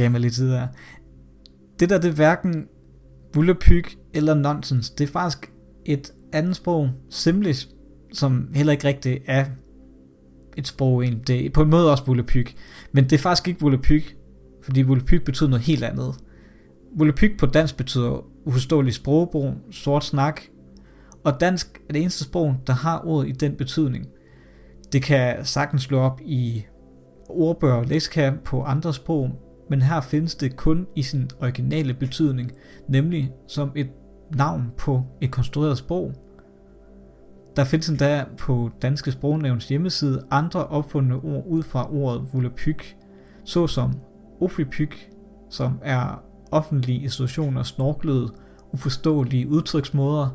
jammer lidt tid der. Det der, det er hverken bullepyg eller nonsens. Det er faktisk et andet sprog, Simlish, som heller ikke rigtig er et sprog egentlig. Det er på en måde også bullepyg. Men det er faktisk ikke vullepyg, fordi vullepyg betyder noget helt andet. Vullepyg på dansk betyder uforståelig sprogbrug, sort snak, og dansk er det eneste sprog, der har ordet i den betydning. Det kan sagtens slå op i ordbøger og leksikær på andre sprog, men her findes det kun i sin originale betydning, nemlig som et navn på et konstrueret sprog. Der findes endda på Danske Sprognævns hjemmeside andre opfundne ord ud fra ordet volapyk, såsom ofripyk, som er offentlige institutioner snorklede, uforståelige udtryksmåder,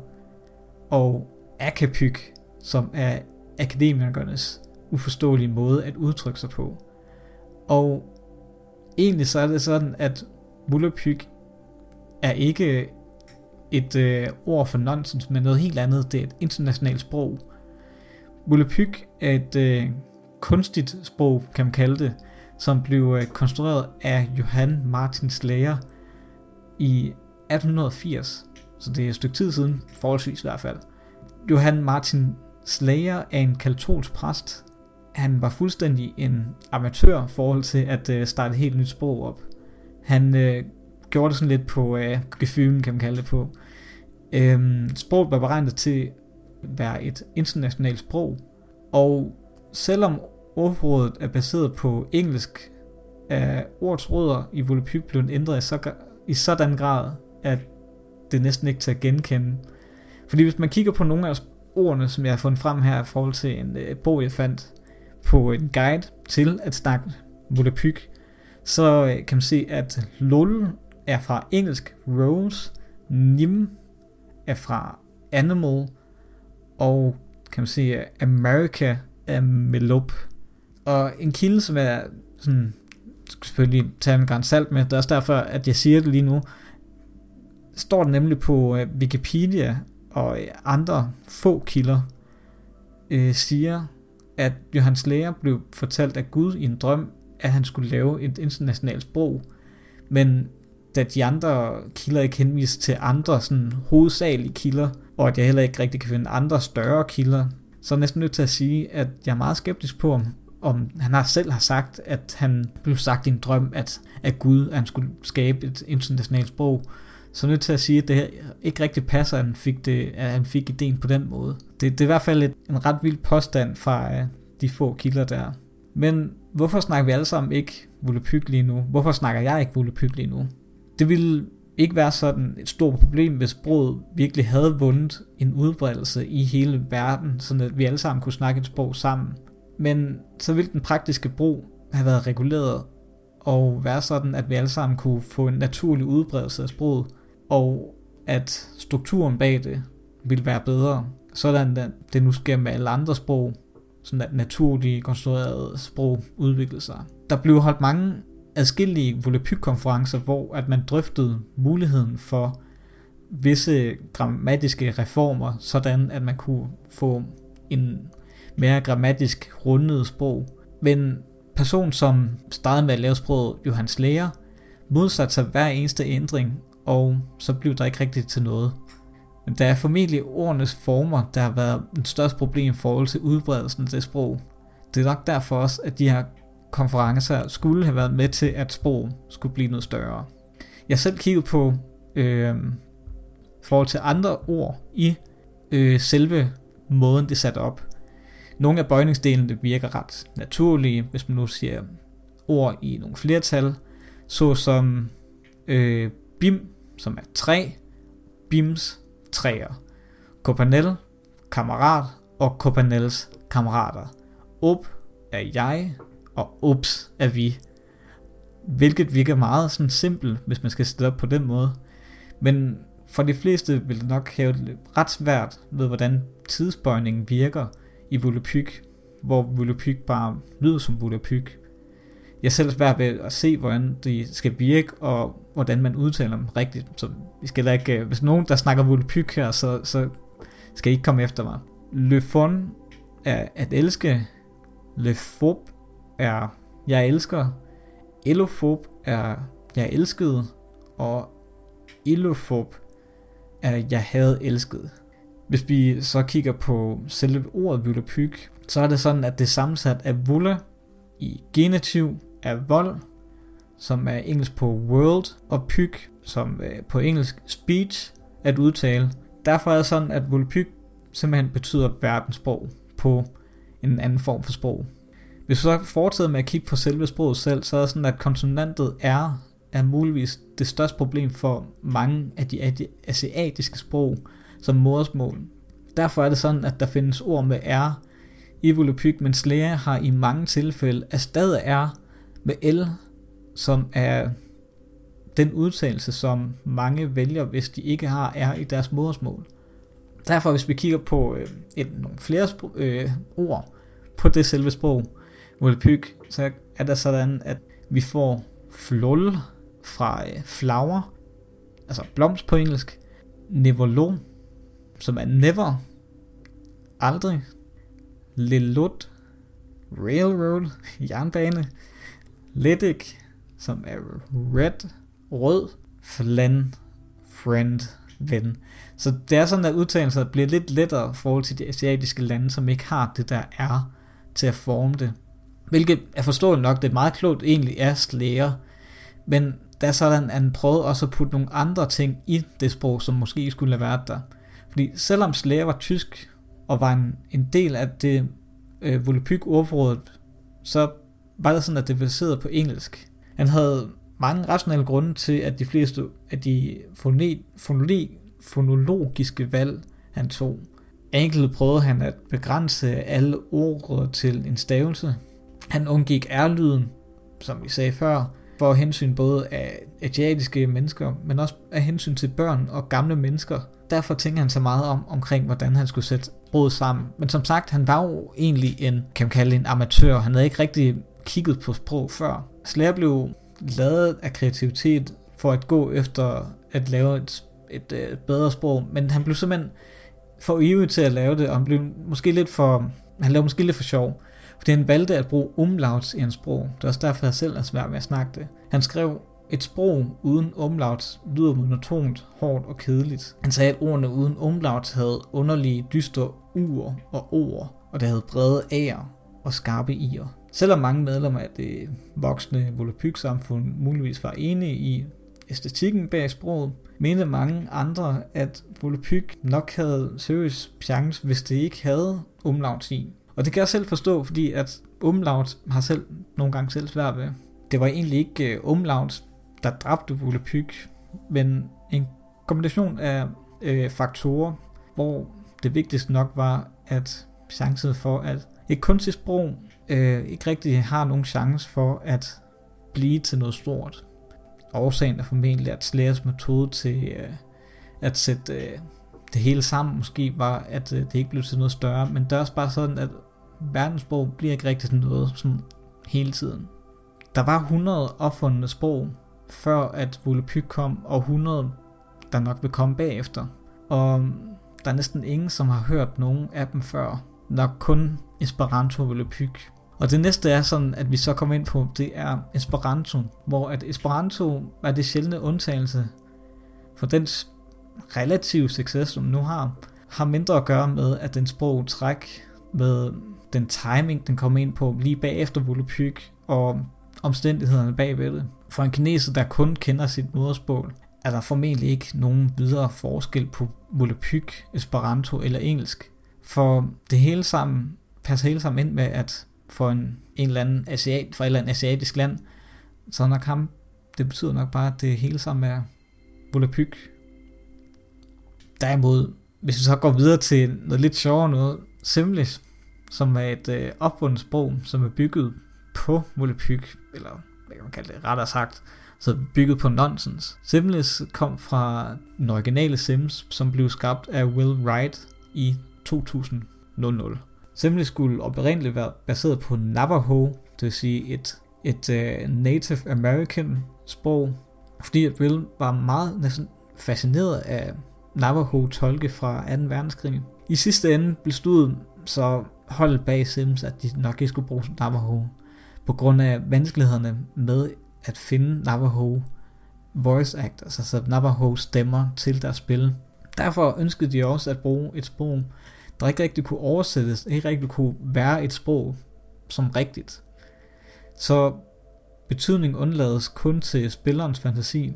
og akapyk, som er akademikernes uforståelige måde at udtrykke sig på. Og egentlig så er det sådan, at volapyk er ikke et øh, ord for nonsens, men noget helt andet. Det er et internationalt sprog. Volapyk er et øh, kunstigt sprog, kan man kalde det, som blev øh, konstrueret af Johan Martin Slayer i 1880. Så det er et stykke tid siden, forholdsvis i hvert fald. Johan Martin Slayer er en katolsk præst. Han var fuldstændig en amatør i forhold til at øh, starte et helt nyt sprog op. Han øh, gjorde det sådan lidt på øh, gefylen, kan man kalde det på. Øhm, sproget var beregnet til at være et internationalt sprog, og selvom ordforrådet er baseret på engelsk, er ordets rødder i volapyk blevet ændret i, så, i sådan grad, at det næsten ikke til at genkende. Fordi hvis man kigger på nogle af ordene, som jeg har fundet frem her i forhold til en øh, bog, jeg fandt på en guide til at snakke volapyk, så øh, kan man se, at lol er fra engelsk rose, nim er fra animal, og kan man se, America er Melop. Og en kilde, som er sådan, selvfølgelig tage en græns salt med, det er også derfor, at jeg siger det lige nu, står det nemlig på øh, Wikipedia og øh, andre få kilder, øh, siger, at Johannes Læger blev fortalt af Gud i en drøm, at han skulle lave et internationalt sprog. Men da de andre kilder ikke henviser til andre sådan hovedsagelige kilder, og at jeg heller ikke rigtig kan finde andre større kilder, så er jeg næsten nødt til at sige, at jeg er meget skeptisk på, om, om han har selv har sagt, at han blev sagt i en drøm, at, at Gud at han skulle skabe et internationalt sprog. Så er nødt til at sige, at det ikke rigtig passer, at han fik, det, at han fik ideen på den måde. Det, det er i hvert fald et, en ret vild påstand fra uh, de få kilder der. Men hvorfor snakker vi alle sammen ikke volapyk lige nu? Hvorfor snakker jeg ikke volapyk lige nu? Det ville ikke være sådan et stort problem, hvis sproget virkelig havde vundet en udbredelse i hele verden, så at vi alle sammen kunne snakke et sprog sammen. Men så ville den praktiske brug have været reguleret og være sådan, at vi alle sammen kunne få en naturlig udbredelse af sproget, og at strukturen bag det vil være bedre, sådan at det nu sker med alle andre sprog, sådan at naturlige konstruerede sprog udvikler sig. Der blev holdt mange adskillige volapyk-konferencer, hvor at man drøftede muligheden for visse grammatiske reformer, sådan at man kunne få en mere grammatisk rundet sprog. Men person, som startede med at lave sproget, Johannes Læger, modsatte sig hver eneste ændring, og så blev der ikke rigtigt til noget. Men der er formentlig ordenes former, der har været en største problem i forhold til udbredelsen af det sprog. Det er nok derfor også, at de her konferencer skulle have været med til, at sprog skulle blive noget større. Jeg selv kiggede på øh, forhold til andre ord i øh, selve måden, det er sat op. Nogle af bøjningsdelene virker ret naturlige, hvis man nu siger ord i nogle flertal, såsom øh, bim, som er træ, bims, træer, kopanel, kammerat og kopanels kammerater. Op er jeg, og ups er vi. Hvilket virker meget sådan simpelt, hvis man skal sætte op på den måde. Men for de fleste vil det nok have det ret svært ved, hvordan tidsbøjningen virker i volapyk, hvor volapyk bare lyder som volapyk. Jeg selv svært ved at se, hvordan de skal virke, og hvordan man udtaler dem rigtigt. Så vi skal ikke, øh, hvis nogen, der snakker vulpyk her, så, så skal I ikke komme efter mig. Le fond er at elske. Le fob er jeg elsker. Elofob er jeg elskede, og elofob er jeg havde elsket. Hvis vi så kigger på selve ordet vulpyk, så er det sådan, at det er sammensat af vulla i genitiv er vold, som er engelsk på world, og pyg, som øh, på engelsk speech, at udtale. Derfor er det sådan, at volpyg simpelthen betyder verdenssprog på en anden form for sprog. Hvis vi så fortsætter med at kigge på selve sproget selv, så er det sådan, at konsonantet R er muligvis det største problem for mange af de asiatiske sprog som modersmål. Derfor er det sådan, at der findes ord med R i Volapyk, men læger har i mange tilfælde erstattet R med L, som er den udtalelse, som mange vælger, hvis de ikke har R i deres modersmål. Derfor, hvis vi kigger på øh, et, nogle flere øh, ord på det selve sprog, Volapyk, så er der sådan, at vi får flul fra øh, flower, altså blomst på engelsk, nevolo, som er never, aldrig, lelut, Railroad, jernbane, Ledig, som er red, rød, flan, friend, ven. Så det er sådan, at udtalelser bliver lidt lettere i forhold til de asiatiske lande, som ikke har det der er til at forme det. Hvilket er forståeligt nok, det er meget klogt egentlig er slæger, men der er sådan, at han prøvede også at putte nogle andre ting i det sprog, som måske skulle have været der. Fordi selvom slæger var tysk, og var en, en del af det øh, Volapyk ordforrådet, så var det sådan, at det baseret på engelsk. Han havde mange rationelle grunde til, at de fleste af de fonoli, fonologiske valg, han tog. Enkelt prøvede han at begrænse alle ord til en stavelse. Han undgik R-lyden, som vi sagde før, for hensyn både af asiatiske mennesker, men også af hensyn til børn og gamle mennesker. Derfor tænker han så meget om, omkring, hvordan han skulle sætte sproget sammen. Men som sagt, han var jo egentlig en, kan man kalde en amatør. Han havde ikke rigtig kigget på sprog før. Slayer blev lavet af kreativitet for at gå efter at lave et, et, et bedre sprog, men han blev simpelthen for ivrig til at lave det, og han blev måske lidt for, han lavede måske lidt for sjov, fordi han valgte at bruge umlauts i en sprog. Det er også derfor, jeg selv er svært ved at snakke det. Han skrev, et sprog uden umlauts lyder monotont, hårdt og kedeligt. Han sagde, at ordene uden umlauts havde underlige, dystre uger og ord, og det havde brede a'er og skarpe i'er. Selvom mange medlemmer af det voksne volapyk-samfund muligvis var enige i æstetikken bag sproget, mente mange andre, at volapyk nok havde seriøs chance, hvis det ikke havde umlauts i. Og det kan jeg selv forstå, fordi at umlaut har selv nogle gange selv svært ved. Det var egentlig ikke øh, umlaut, der dræbte volapyk, men en kombination af øh, faktorer, hvor det vigtigste nok var, at chancen for, at et kunstigt sprog øh, ikke rigtig har nogen chance for at blive til noget stort. Årsagen er formentlig, at Slayers metode til øh, at sætte øh, det hele sammen måske var, at øh, det ikke blev til noget større, men det er også bare sådan, at verdenssprog bliver ikke rigtig til noget sådan hele tiden. Der var 100 opfundne sprog, før at Volapyk kom, og 100, der nok vil komme bagefter. Og mm, der er næsten ingen, som har hørt nogen af dem før. Nok kun Esperanto Volapyk. Og det næste er sådan, at vi så kommer ind på, det er Esperanto, hvor at Esperanto er det sjældne undtagelse for dens relative succes, som nu har, har mindre at gøre med, at den sprog træk med den timing, den kommer ind på lige bagefter Volapyk, og omstændighederne bagved det. For en kineser, der kun kender sit modersmål, er der formentlig ikke nogen videre forskel på Volapyk, Esperanto eller engelsk. For det hele sammen passer hele sammen ind med, at for en, en eller anden asiat, for et eller andet asiatisk land, så nok ham, det betyder nok bare, at det hele sammen er volapyk. Derimod, hvis vi så går videre til noget lidt sjovere noget, Simlish, som er et øh, opfundet sprog, som er bygget på volapyk, eller hvad kan man kalde det, rettere sagt, så bygget på nonsens. Simlish kom fra den originale Sims, som blev skabt af Will Wright i 2000. Simlish skulle oprindeligt være baseret på Navajo, det vil sige et, et uh, Native American sprog, fordi at Will var meget næsten fascineret af Navajo-tolke fra 2. verdenskrig. I sidste ende besluttede så holdet bag Sims, at de nok ikke skulle bruge Navajo, på grund af vanskelighederne med at finde Navajo voice actors, altså Navajo stemmer til deres spil. Derfor ønskede de også at bruge et sprog, der ikke rigtig kunne oversættes, ikke rigtig kunne være et sprog som rigtigt. Så betydning undlades kun til spillerens fantasi.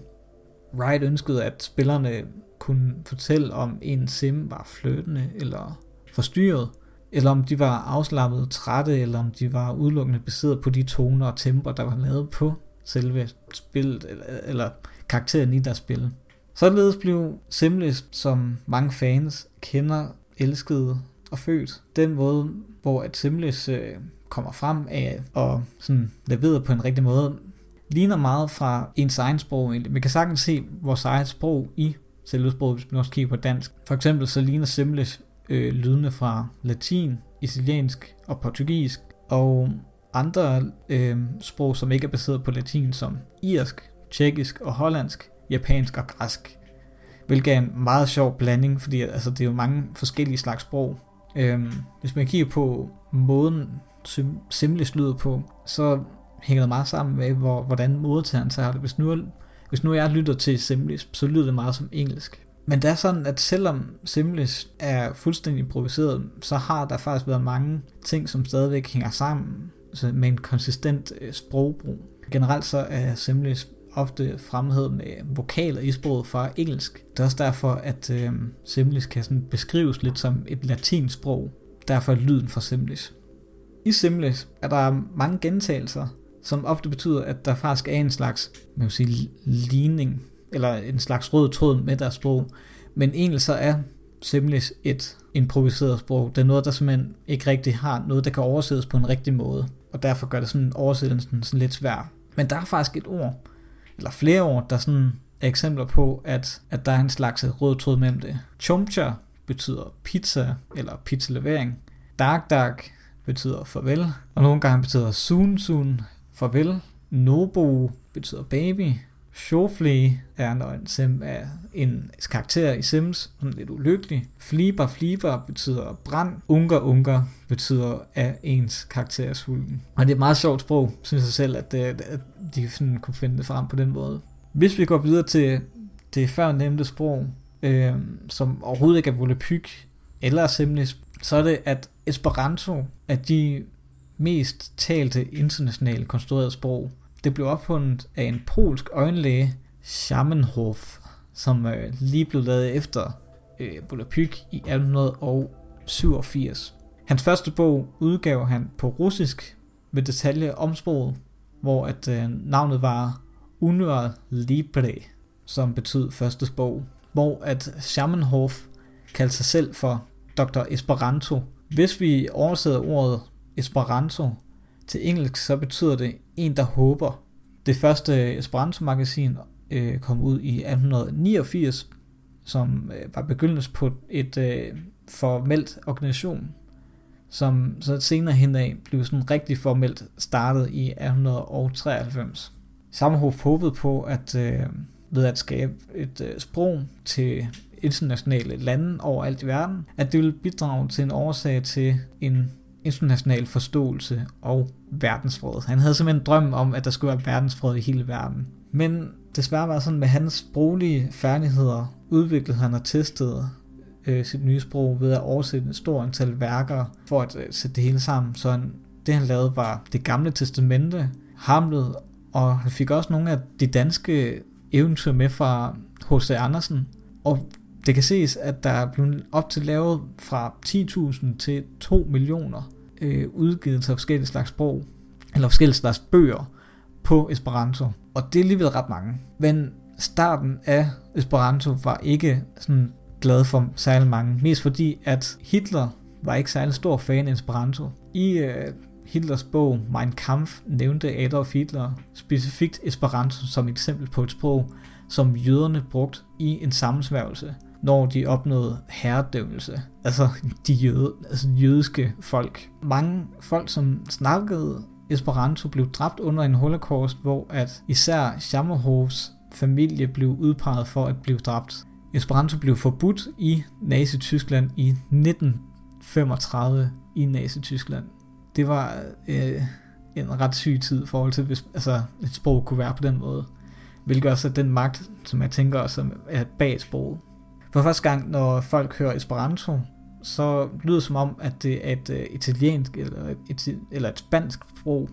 Wright ønskede, at spillerne kunne fortælle om en sim var fløtende eller forstyrret, eller om de var afslappet, trætte, eller om de var udelukkende baseret på de toner og temper, der var lavet på selve spillet, eller, eller karakteren i deres spil. Således blev Simlis, som mange fans kender, elskede og født, den måde, hvor at Simlis øh, kommer frem af og sådan leverer på en rigtig måde, ligner meget fra ens egen sprog egentlig. Vi kan sagtens se vores eget sprog i selve sproget, hvis man også kigger på dansk. For eksempel så ligner Simlis øh, lydende fra latin, italiensk og portugisisk, og andre øh, sprog, som ikke er baseret på latin, som irsk, tjekkisk og hollandsk, japansk og græsk. Hvilket er en meget sjov blanding, fordi altså, det er jo mange forskellige slags sprog. Øhm, hvis man kigger på måden, Simlis lyder på, så hænger det meget sammen med, hvor, hvordan modtageren tager det. Hvis nu, hvis nu jeg lytter til Simlis, så lyder det meget som engelsk. Men det er sådan, at selvom Simlis er fuldstændig improviseret, så har der faktisk været mange ting, som stadigvæk hænger sammen med en konsistent øh, sprogbrug. Generelt så er Simlis ofte fremhævet med vokaler i sproget fra engelsk. Det er også derfor, at øh, Simlis kan sådan beskrives lidt som et latinsk sprog. Derfor er lyden fra Simlis. I Simlis er der mange gentagelser, som ofte betyder, at der faktisk er en slags man vil sige, ligning, eller en slags rød tråd med deres sprog. Men egentlig så er Simlis et improviseret sprog. Det er noget, der simpelthen ikke rigtig har noget, der kan oversættes på en rigtig måde. Og derfor gør det sådan oversættelsen sådan lidt svær. Men der er faktisk et ord, eller flere år, der sådan er eksempler på, at, at der er en slags rød tråd mellem det. Chomcha betyder pizza eller pizzalevering. Dark Dark betyder farvel, og nogle gange betyder soon soon farvel. Nobu betyder baby. Shofley er, når en sim er en karakter i Sims, sådan lidt ulykkelig. Fliber, fliber betyder brand. Unker, unker betyder af ens karakter sulten. Og det er et meget sjovt sprog, synes jeg selv, at, øh, at de sådan kunne finde det frem på den måde. Hvis vi går videre til det før nævnte sprog, øh, som overhovedet ikke er volapyk eller simlis, så er det, at Esperanto er de mest talte internationale konstruerede sprog. Det blev opfundet af en polsk øjenlæge, Schamenhof, som øh, lige blev lavet efter øh, Volapyk i 1887. Hans første bog udgav han på russisk med detaljer om sproget, hvor at øh, navnet var Unør Libre, som betød første bog, hvor at Schamenhof kaldte sig selv for Dr. Esperanto. Hvis vi oversætter ordet Esperanto til engelsk, så betyder det en, der håber. Det første øh, Esperanto-magasin øh, kom ud i 1889, som øh, var begyndelsen på et øh, formelt organisation, som så senere hen af blev sådan rigtig formelt startet i 1893. Sammenhof håbede på, at øh, ved at skabe et øh, sprog til internationale lande overalt i verden, at det ville bidrage til en årsag til en international forståelse og verdensfred. Han havde simpelthen en drøm om, at der skulle være verdensfred i hele verden. Men desværre var det sådan, med hans sproglige færdigheder udviklede han og testede øh, sit nye sprog ved at oversætte et stort antal værker for at øh, sætte det hele sammen. Så han, det han lavede var det gamle testamente, Hamlet, og han fik også nogle af de danske eventyr med fra H.C. Andersen. Og det kan ses, at der er blevet op til lavet fra 10.000 til 2 millioner øh, udgivelser af forskellige slags sprog, eller forskellige slags bøger på Esperanto. Og det er alligevel ret mange. Men starten af Esperanto var ikke sådan glad for særlig mange. Mest fordi, at Hitler var ikke særlig stor fan af Esperanto. I øh, Hitlers bog Mein Kampf nævnte Adolf Hitler specifikt Esperanto som et eksempel på et sprog, som jøderne brugte i en sammensværgelse når de opnåede herredømmelse. Altså de jøde, altså jødiske folk. Mange folk, som snakkede Esperanto, blev dræbt under en holocaust, hvor at især Schammerhofs familie blev udpeget for at blive dræbt. Esperanto blev forbudt i Nazi-Tyskland i 1935 i Nazi-Tyskland. Det var øh, en ret syg tid i forhold til, hvis altså, et sprog kunne være på den måde. Hvilket også er den magt, som jeg tænker også er bag sproget. For første gang, når folk hører Esperanto, så lyder det som om, at det er et uh, italiensk eller et, eller et spansk sprog.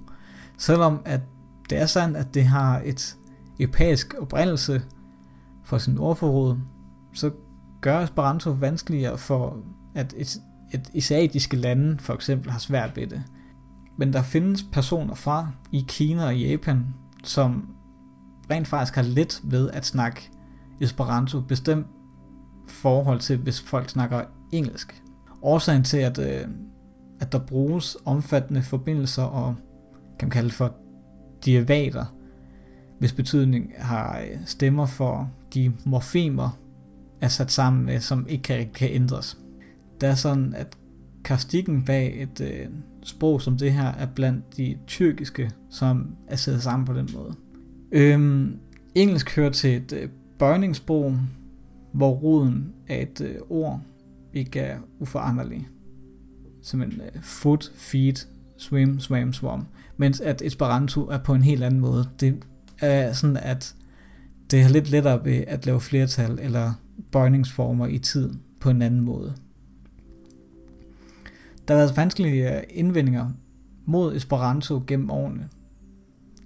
Selvom at det er sandt, at det har et europæisk oprindelse for sin ordforråd, så gør Esperanto vanskeligere for, at et, et asiatiske lande for eksempel har svært ved det. Men der findes personer fra i Kina og Japan, som rent faktisk har let ved at snakke Esperanto, bestemt forhold til, hvis folk snakker engelsk. Årsagen til, at, øh, at der bruges omfattende forbindelser og kan man kalde det for derivater, hvis betydning har øh, stemmer for de morfemer, er sat sammen med, som ikke kan, kan ændres. Det er sådan, at karstikken bag et øh, sprog som det her er blandt de tyrkiske, som er sat sammen på den måde. Øhm, engelsk hører til et øh, bøjningssprog, hvor roden af et øh, ord ikke er uforanderlig. Som en øh, foot, feet, swim, swam, swam. Mens at Esperanto er på en helt anden måde. Det er sådan, at det er lidt lettere ved at lave flertal eller bøjningsformer i tiden på en anden måde. Der har været vanskelige øh, indvendinger mod Esperanto gennem årene.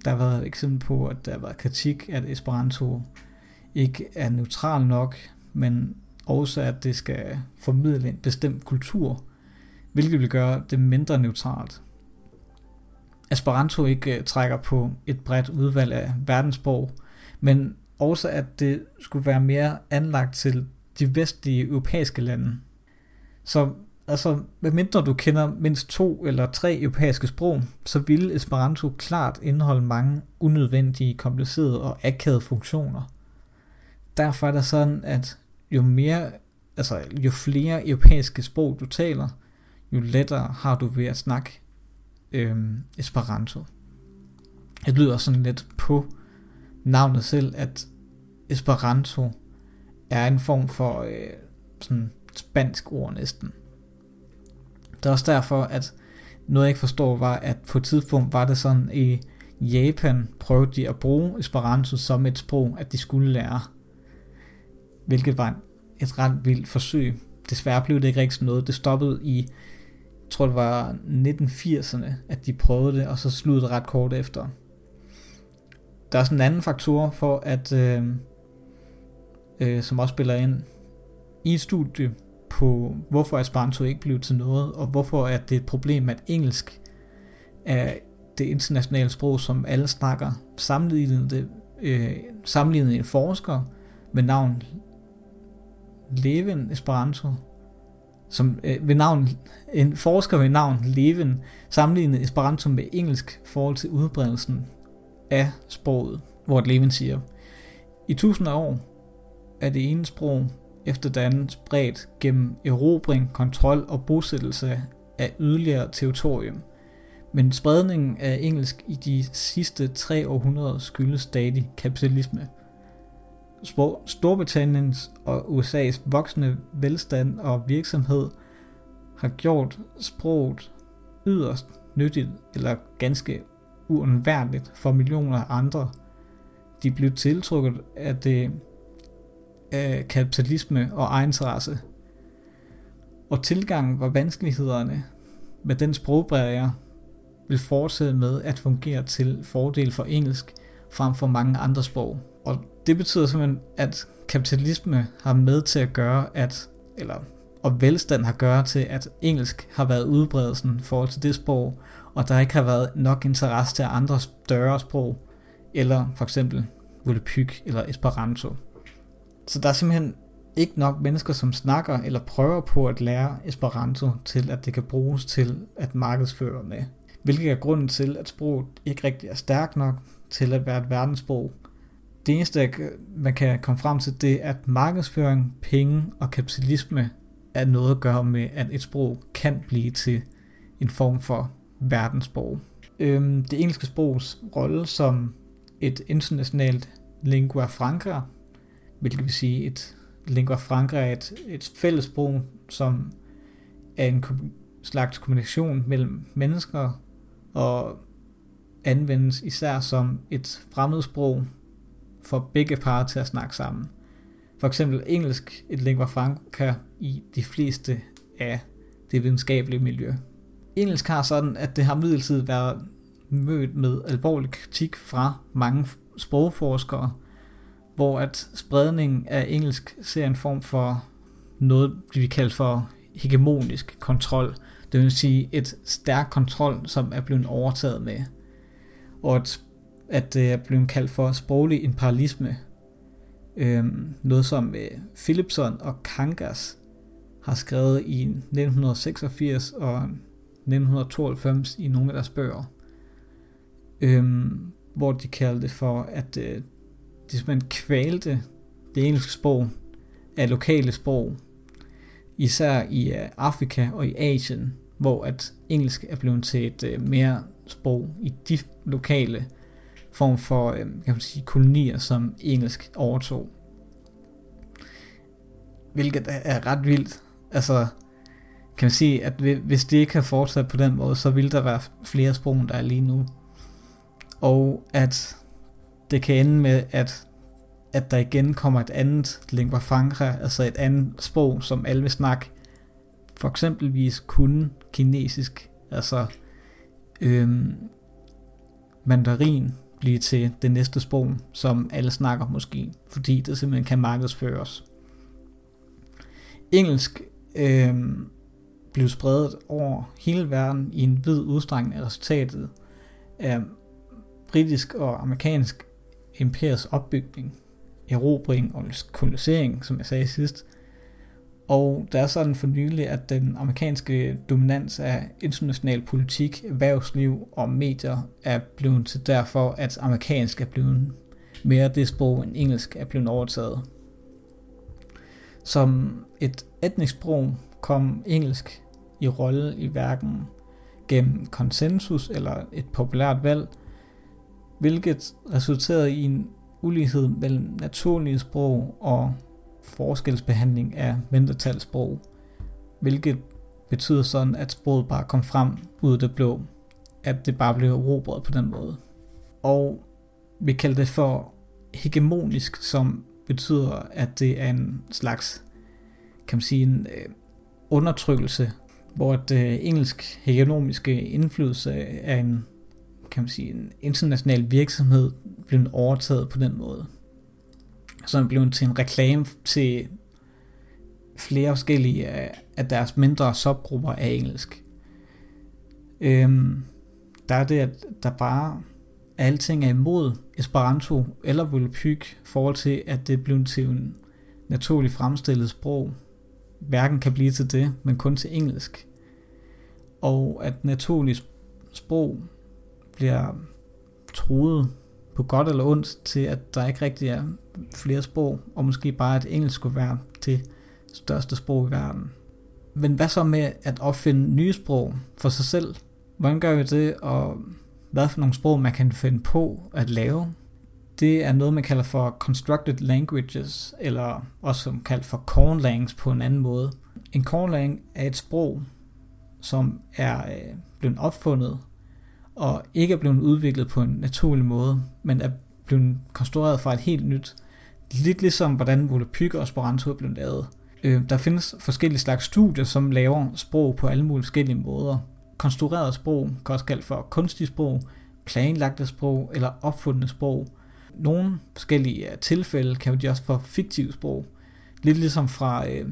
Der har været et eksempel på, at der har været kritik, at Esperanto ikke er neutral nok, men også at det skal formidle en bestemt kultur, hvilket vil gøre det mindre neutralt. Esperanto ikke øh, trækker på et bredt udvalg af verdenssprog, men også at det skulle være mere anlagt til de vestlige europæiske lande. Så altså, medmindre du kender mindst to eller tre europæiske sprog, så ville Esperanto klart indeholde mange unødvendige, komplicerede og akavede funktioner. Derfor er det sådan, at jo mere, altså jo flere europæiske sprog du taler, jo lettere har du ved at snakke øhm, Esperanto. Det lyder sådan lidt på navnet selv, at Esperanto er en form for øh, sådan spansk ord næsten. Det er også derfor, at noget jeg ikke forstår var, at på et tidspunkt var det sådan, i Japan prøvede de at bruge Esperanto som et sprog, at de skulle lære. Hvilket var et ret vildt forsøg. Desværre blev det ikke rigtig noget. Det stoppede i, jeg tror det var 1980'erne, at de prøvede det, og så sluttede det ret kort efter. Der er sådan en anden faktor for, at øh, øh, som også spiller ind i et studie på, hvorfor Esperanto ikke blev til noget, og hvorfor er det et problem, at engelsk er det internationale sprog, som alle snakker. Sammenlignet, øh, sammenlignet en forsker med navn Levin Esperanto, som øh, ved navn, en forsker ved navn Levin sammenlignede Esperanto med engelsk forhold til udbredelsen af sproget, hvor Levin siger, i tusinder af år er det ene sprog efter det andet spredt gennem erobring, kontrol og bosættelse af yderligere territorium. Men spredningen af engelsk i de sidste tre århundreder skyldes stadig kapitalisme. Storbritanniens og USA's voksende velstand og virksomhed har gjort sproget yderst nyttigt eller ganske uundværligt for millioner af andre. De blev tiltrukket af det af kapitalisme og egeninteresse. Og tilgangen var vanskelighederne med den sprogbarriere vil fortsætte med at fungere til fordel for engelsk frem for mange andre sprog. Og det betyder simpelthen, at kapitalisme har med til at gøre, at, eller og velstand har gøre til, at engelsk har været udbredelsen i forhold til det sprog, og der ikke har været nok interesse til andre større sprog, eller for eksempel Volapyk eller Esperanto. Så der er simpelthen ikke nok mennesker, som snakker eller prøver på at lære Esperanto til, at det kan bruges til at markedsføre med. Hvilket er grunden til, at sproget ikke rigtig er stærkt nok til at være et verdenssprog. Det eneste, man kan komme frem til, det er, at markedsføring, penge og kapitalisme er noget at gøre med, at et sprog kan blive til en form for verdenssprog. Øhm, det engelske sprogs rolle som et internationalt lingua franca hvilket vil sige et lingua franca er et, et fælles sprog, som er en slags kommunikation mellem mennesker, og anvendes især som et fremmedsprog for begge parter til at snakke sammen. For eksempel engelsk et lingua franca i de fleste af det videnskabelige miljø. Engelsk har sådan, at det har midlertidigt været mødt med alvorlig kritik fra mange sprogforskere, hvor at spredningen af engelsk ser en form for noget, vi kalder for hegemonisk kontrol. Det vil sige et stærk kontrol, som er blevet overtaget med. Og at, at øh, det er blevet kaldt for sproglig imperialisme. Øhm, noget som øh, Philipson og Kangas har skrevet i 1986 og 1992 i nogle af deres bøger. Øhm, hvor de kaldte det for, at øh, de simpelthen kvalte det engelske sprog af lokale sprog, især i øh, Afrika og i Asien, hvor at engelsk er blevet til et øh, mere sprog i de lokale form for øhm, kan man sige, kolonier, som engelsk overtog. Hvilket er ret vildt. Altså, kan man sige, at hvis det ikke har fortsat på den måde, så vil der være flere sprog, der er lige nu. Og at det kan ende med, at, at der igen kommer et andet lingua franca, altså et andet sprog, som alle vil snakke. For eksempelvis kun kinesisk, altså øhm, mandarin blive til det næste sprog, som alle snakker måske, fordi det simpelthen kan markedsføres. Engelsk øh, blev spredt over hele verden i en vid udstrækning af resultatet af britisk og amerikansk imperiets opbygning, erobring og kolonisering, som jeg sagde sidst. Og der er sådan for nylig, at den amerikanske dominans af international politik, erhvervsliv og medier er blevet til derfor, at amerikansk er blevet mere det sprog, end engelsk er blevet overtaget. Som et etnisk sprog kom engelsk i rolle i hverken gennem konsensus eller et populært valg, hvilket resulterede i en ulighed mellem naturlige sprog og forskelsbehandling af mindretalssprog, hvilket betyder sådan, at sproget bare kom frem ud af det blå, at det bare blev erobret på den måde. Og vi kalder det for hegemonisk, som betyder, at det er en slags, kan man sige, en øh, undertrykkelse, hvor det øh, engelsk hegemoniske indflydelse er en kan man sige, en international virksomhed blev overtaget på den måde som blev til en reklame til flere forskellige af, deres mindre subgrupper af engelsk. Øhm, der er det, at der bare alting er imod Esperanto eller Volapyk i forhold til, at det blev til en naturligt fremstillet sprog. Hverken kan blive til det, men kun til engelsk. Og at naturligt sprog bliver truet på godt eller ondt til, at der ikke rigtig er flere sprog, og måske bare at engelsk skulle være det største sprog i verden. Men hvad så med at opfinde nye sprog for sig selv? Hvordan gør vi det, og hvad for nogle sprog man kan finde på at lave? Det er noget, man kalder for constructed languages, eller også som kaldt for cornlangs på en anden måde. En cornlang er et sprog, som er øh, blevet opfundet og ikke er blevet udviklet på en naturlig måde, men er blevet konstrueret fra et helt nyt. Lidt ligesom hvordan Volapyk og Esperanto er blevet lavet. Øh, der findes forskellige slags studier, som laver sprog på alle mulige forskellige måder. Konstrueret sprog kan også kaldt for kunstig sprog, planlagte sprog eller opfundne sprog. Nogle forskellige øh, tilfælde kan de også for fiktive sprog. Lidt ligesom fra, øh,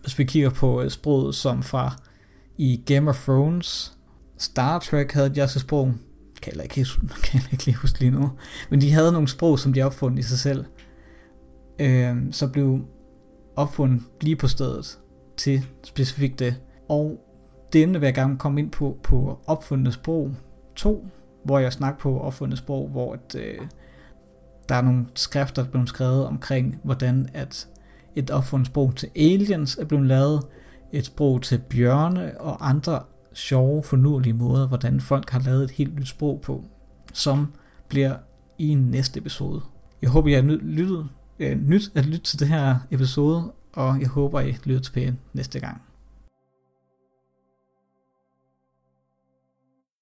hvis vi kigger på øh, sproget som fra i Game of Thrones, Star Trek havde et sprog. Kan jeg ikke, kan jeg ikke lige huske lige nu. Men de havde nogle sprog, som de opfandt i sig selv. Øh, så blev opfundet lige på stedet til specifikt det. Og det emne vil jeg gerne komme ind på på opfundet sprog 2, hvor jeg snakker på opfundet sprog, hvor at, øh, der er nogle skrifter, der er blevet skrevet omkring, hvordan at et opfundet sprog til aliens er blevet lavet, et sprog til bjørne og andre sjove, fornuelige måder, hvordan folk har lavet et helt nyt sprog på, som bliver i næste episode. Jeg håber, I har lyttet, øh, nyt at lytte til det her episode, og jeg håber, I lytter tilbage næste gang.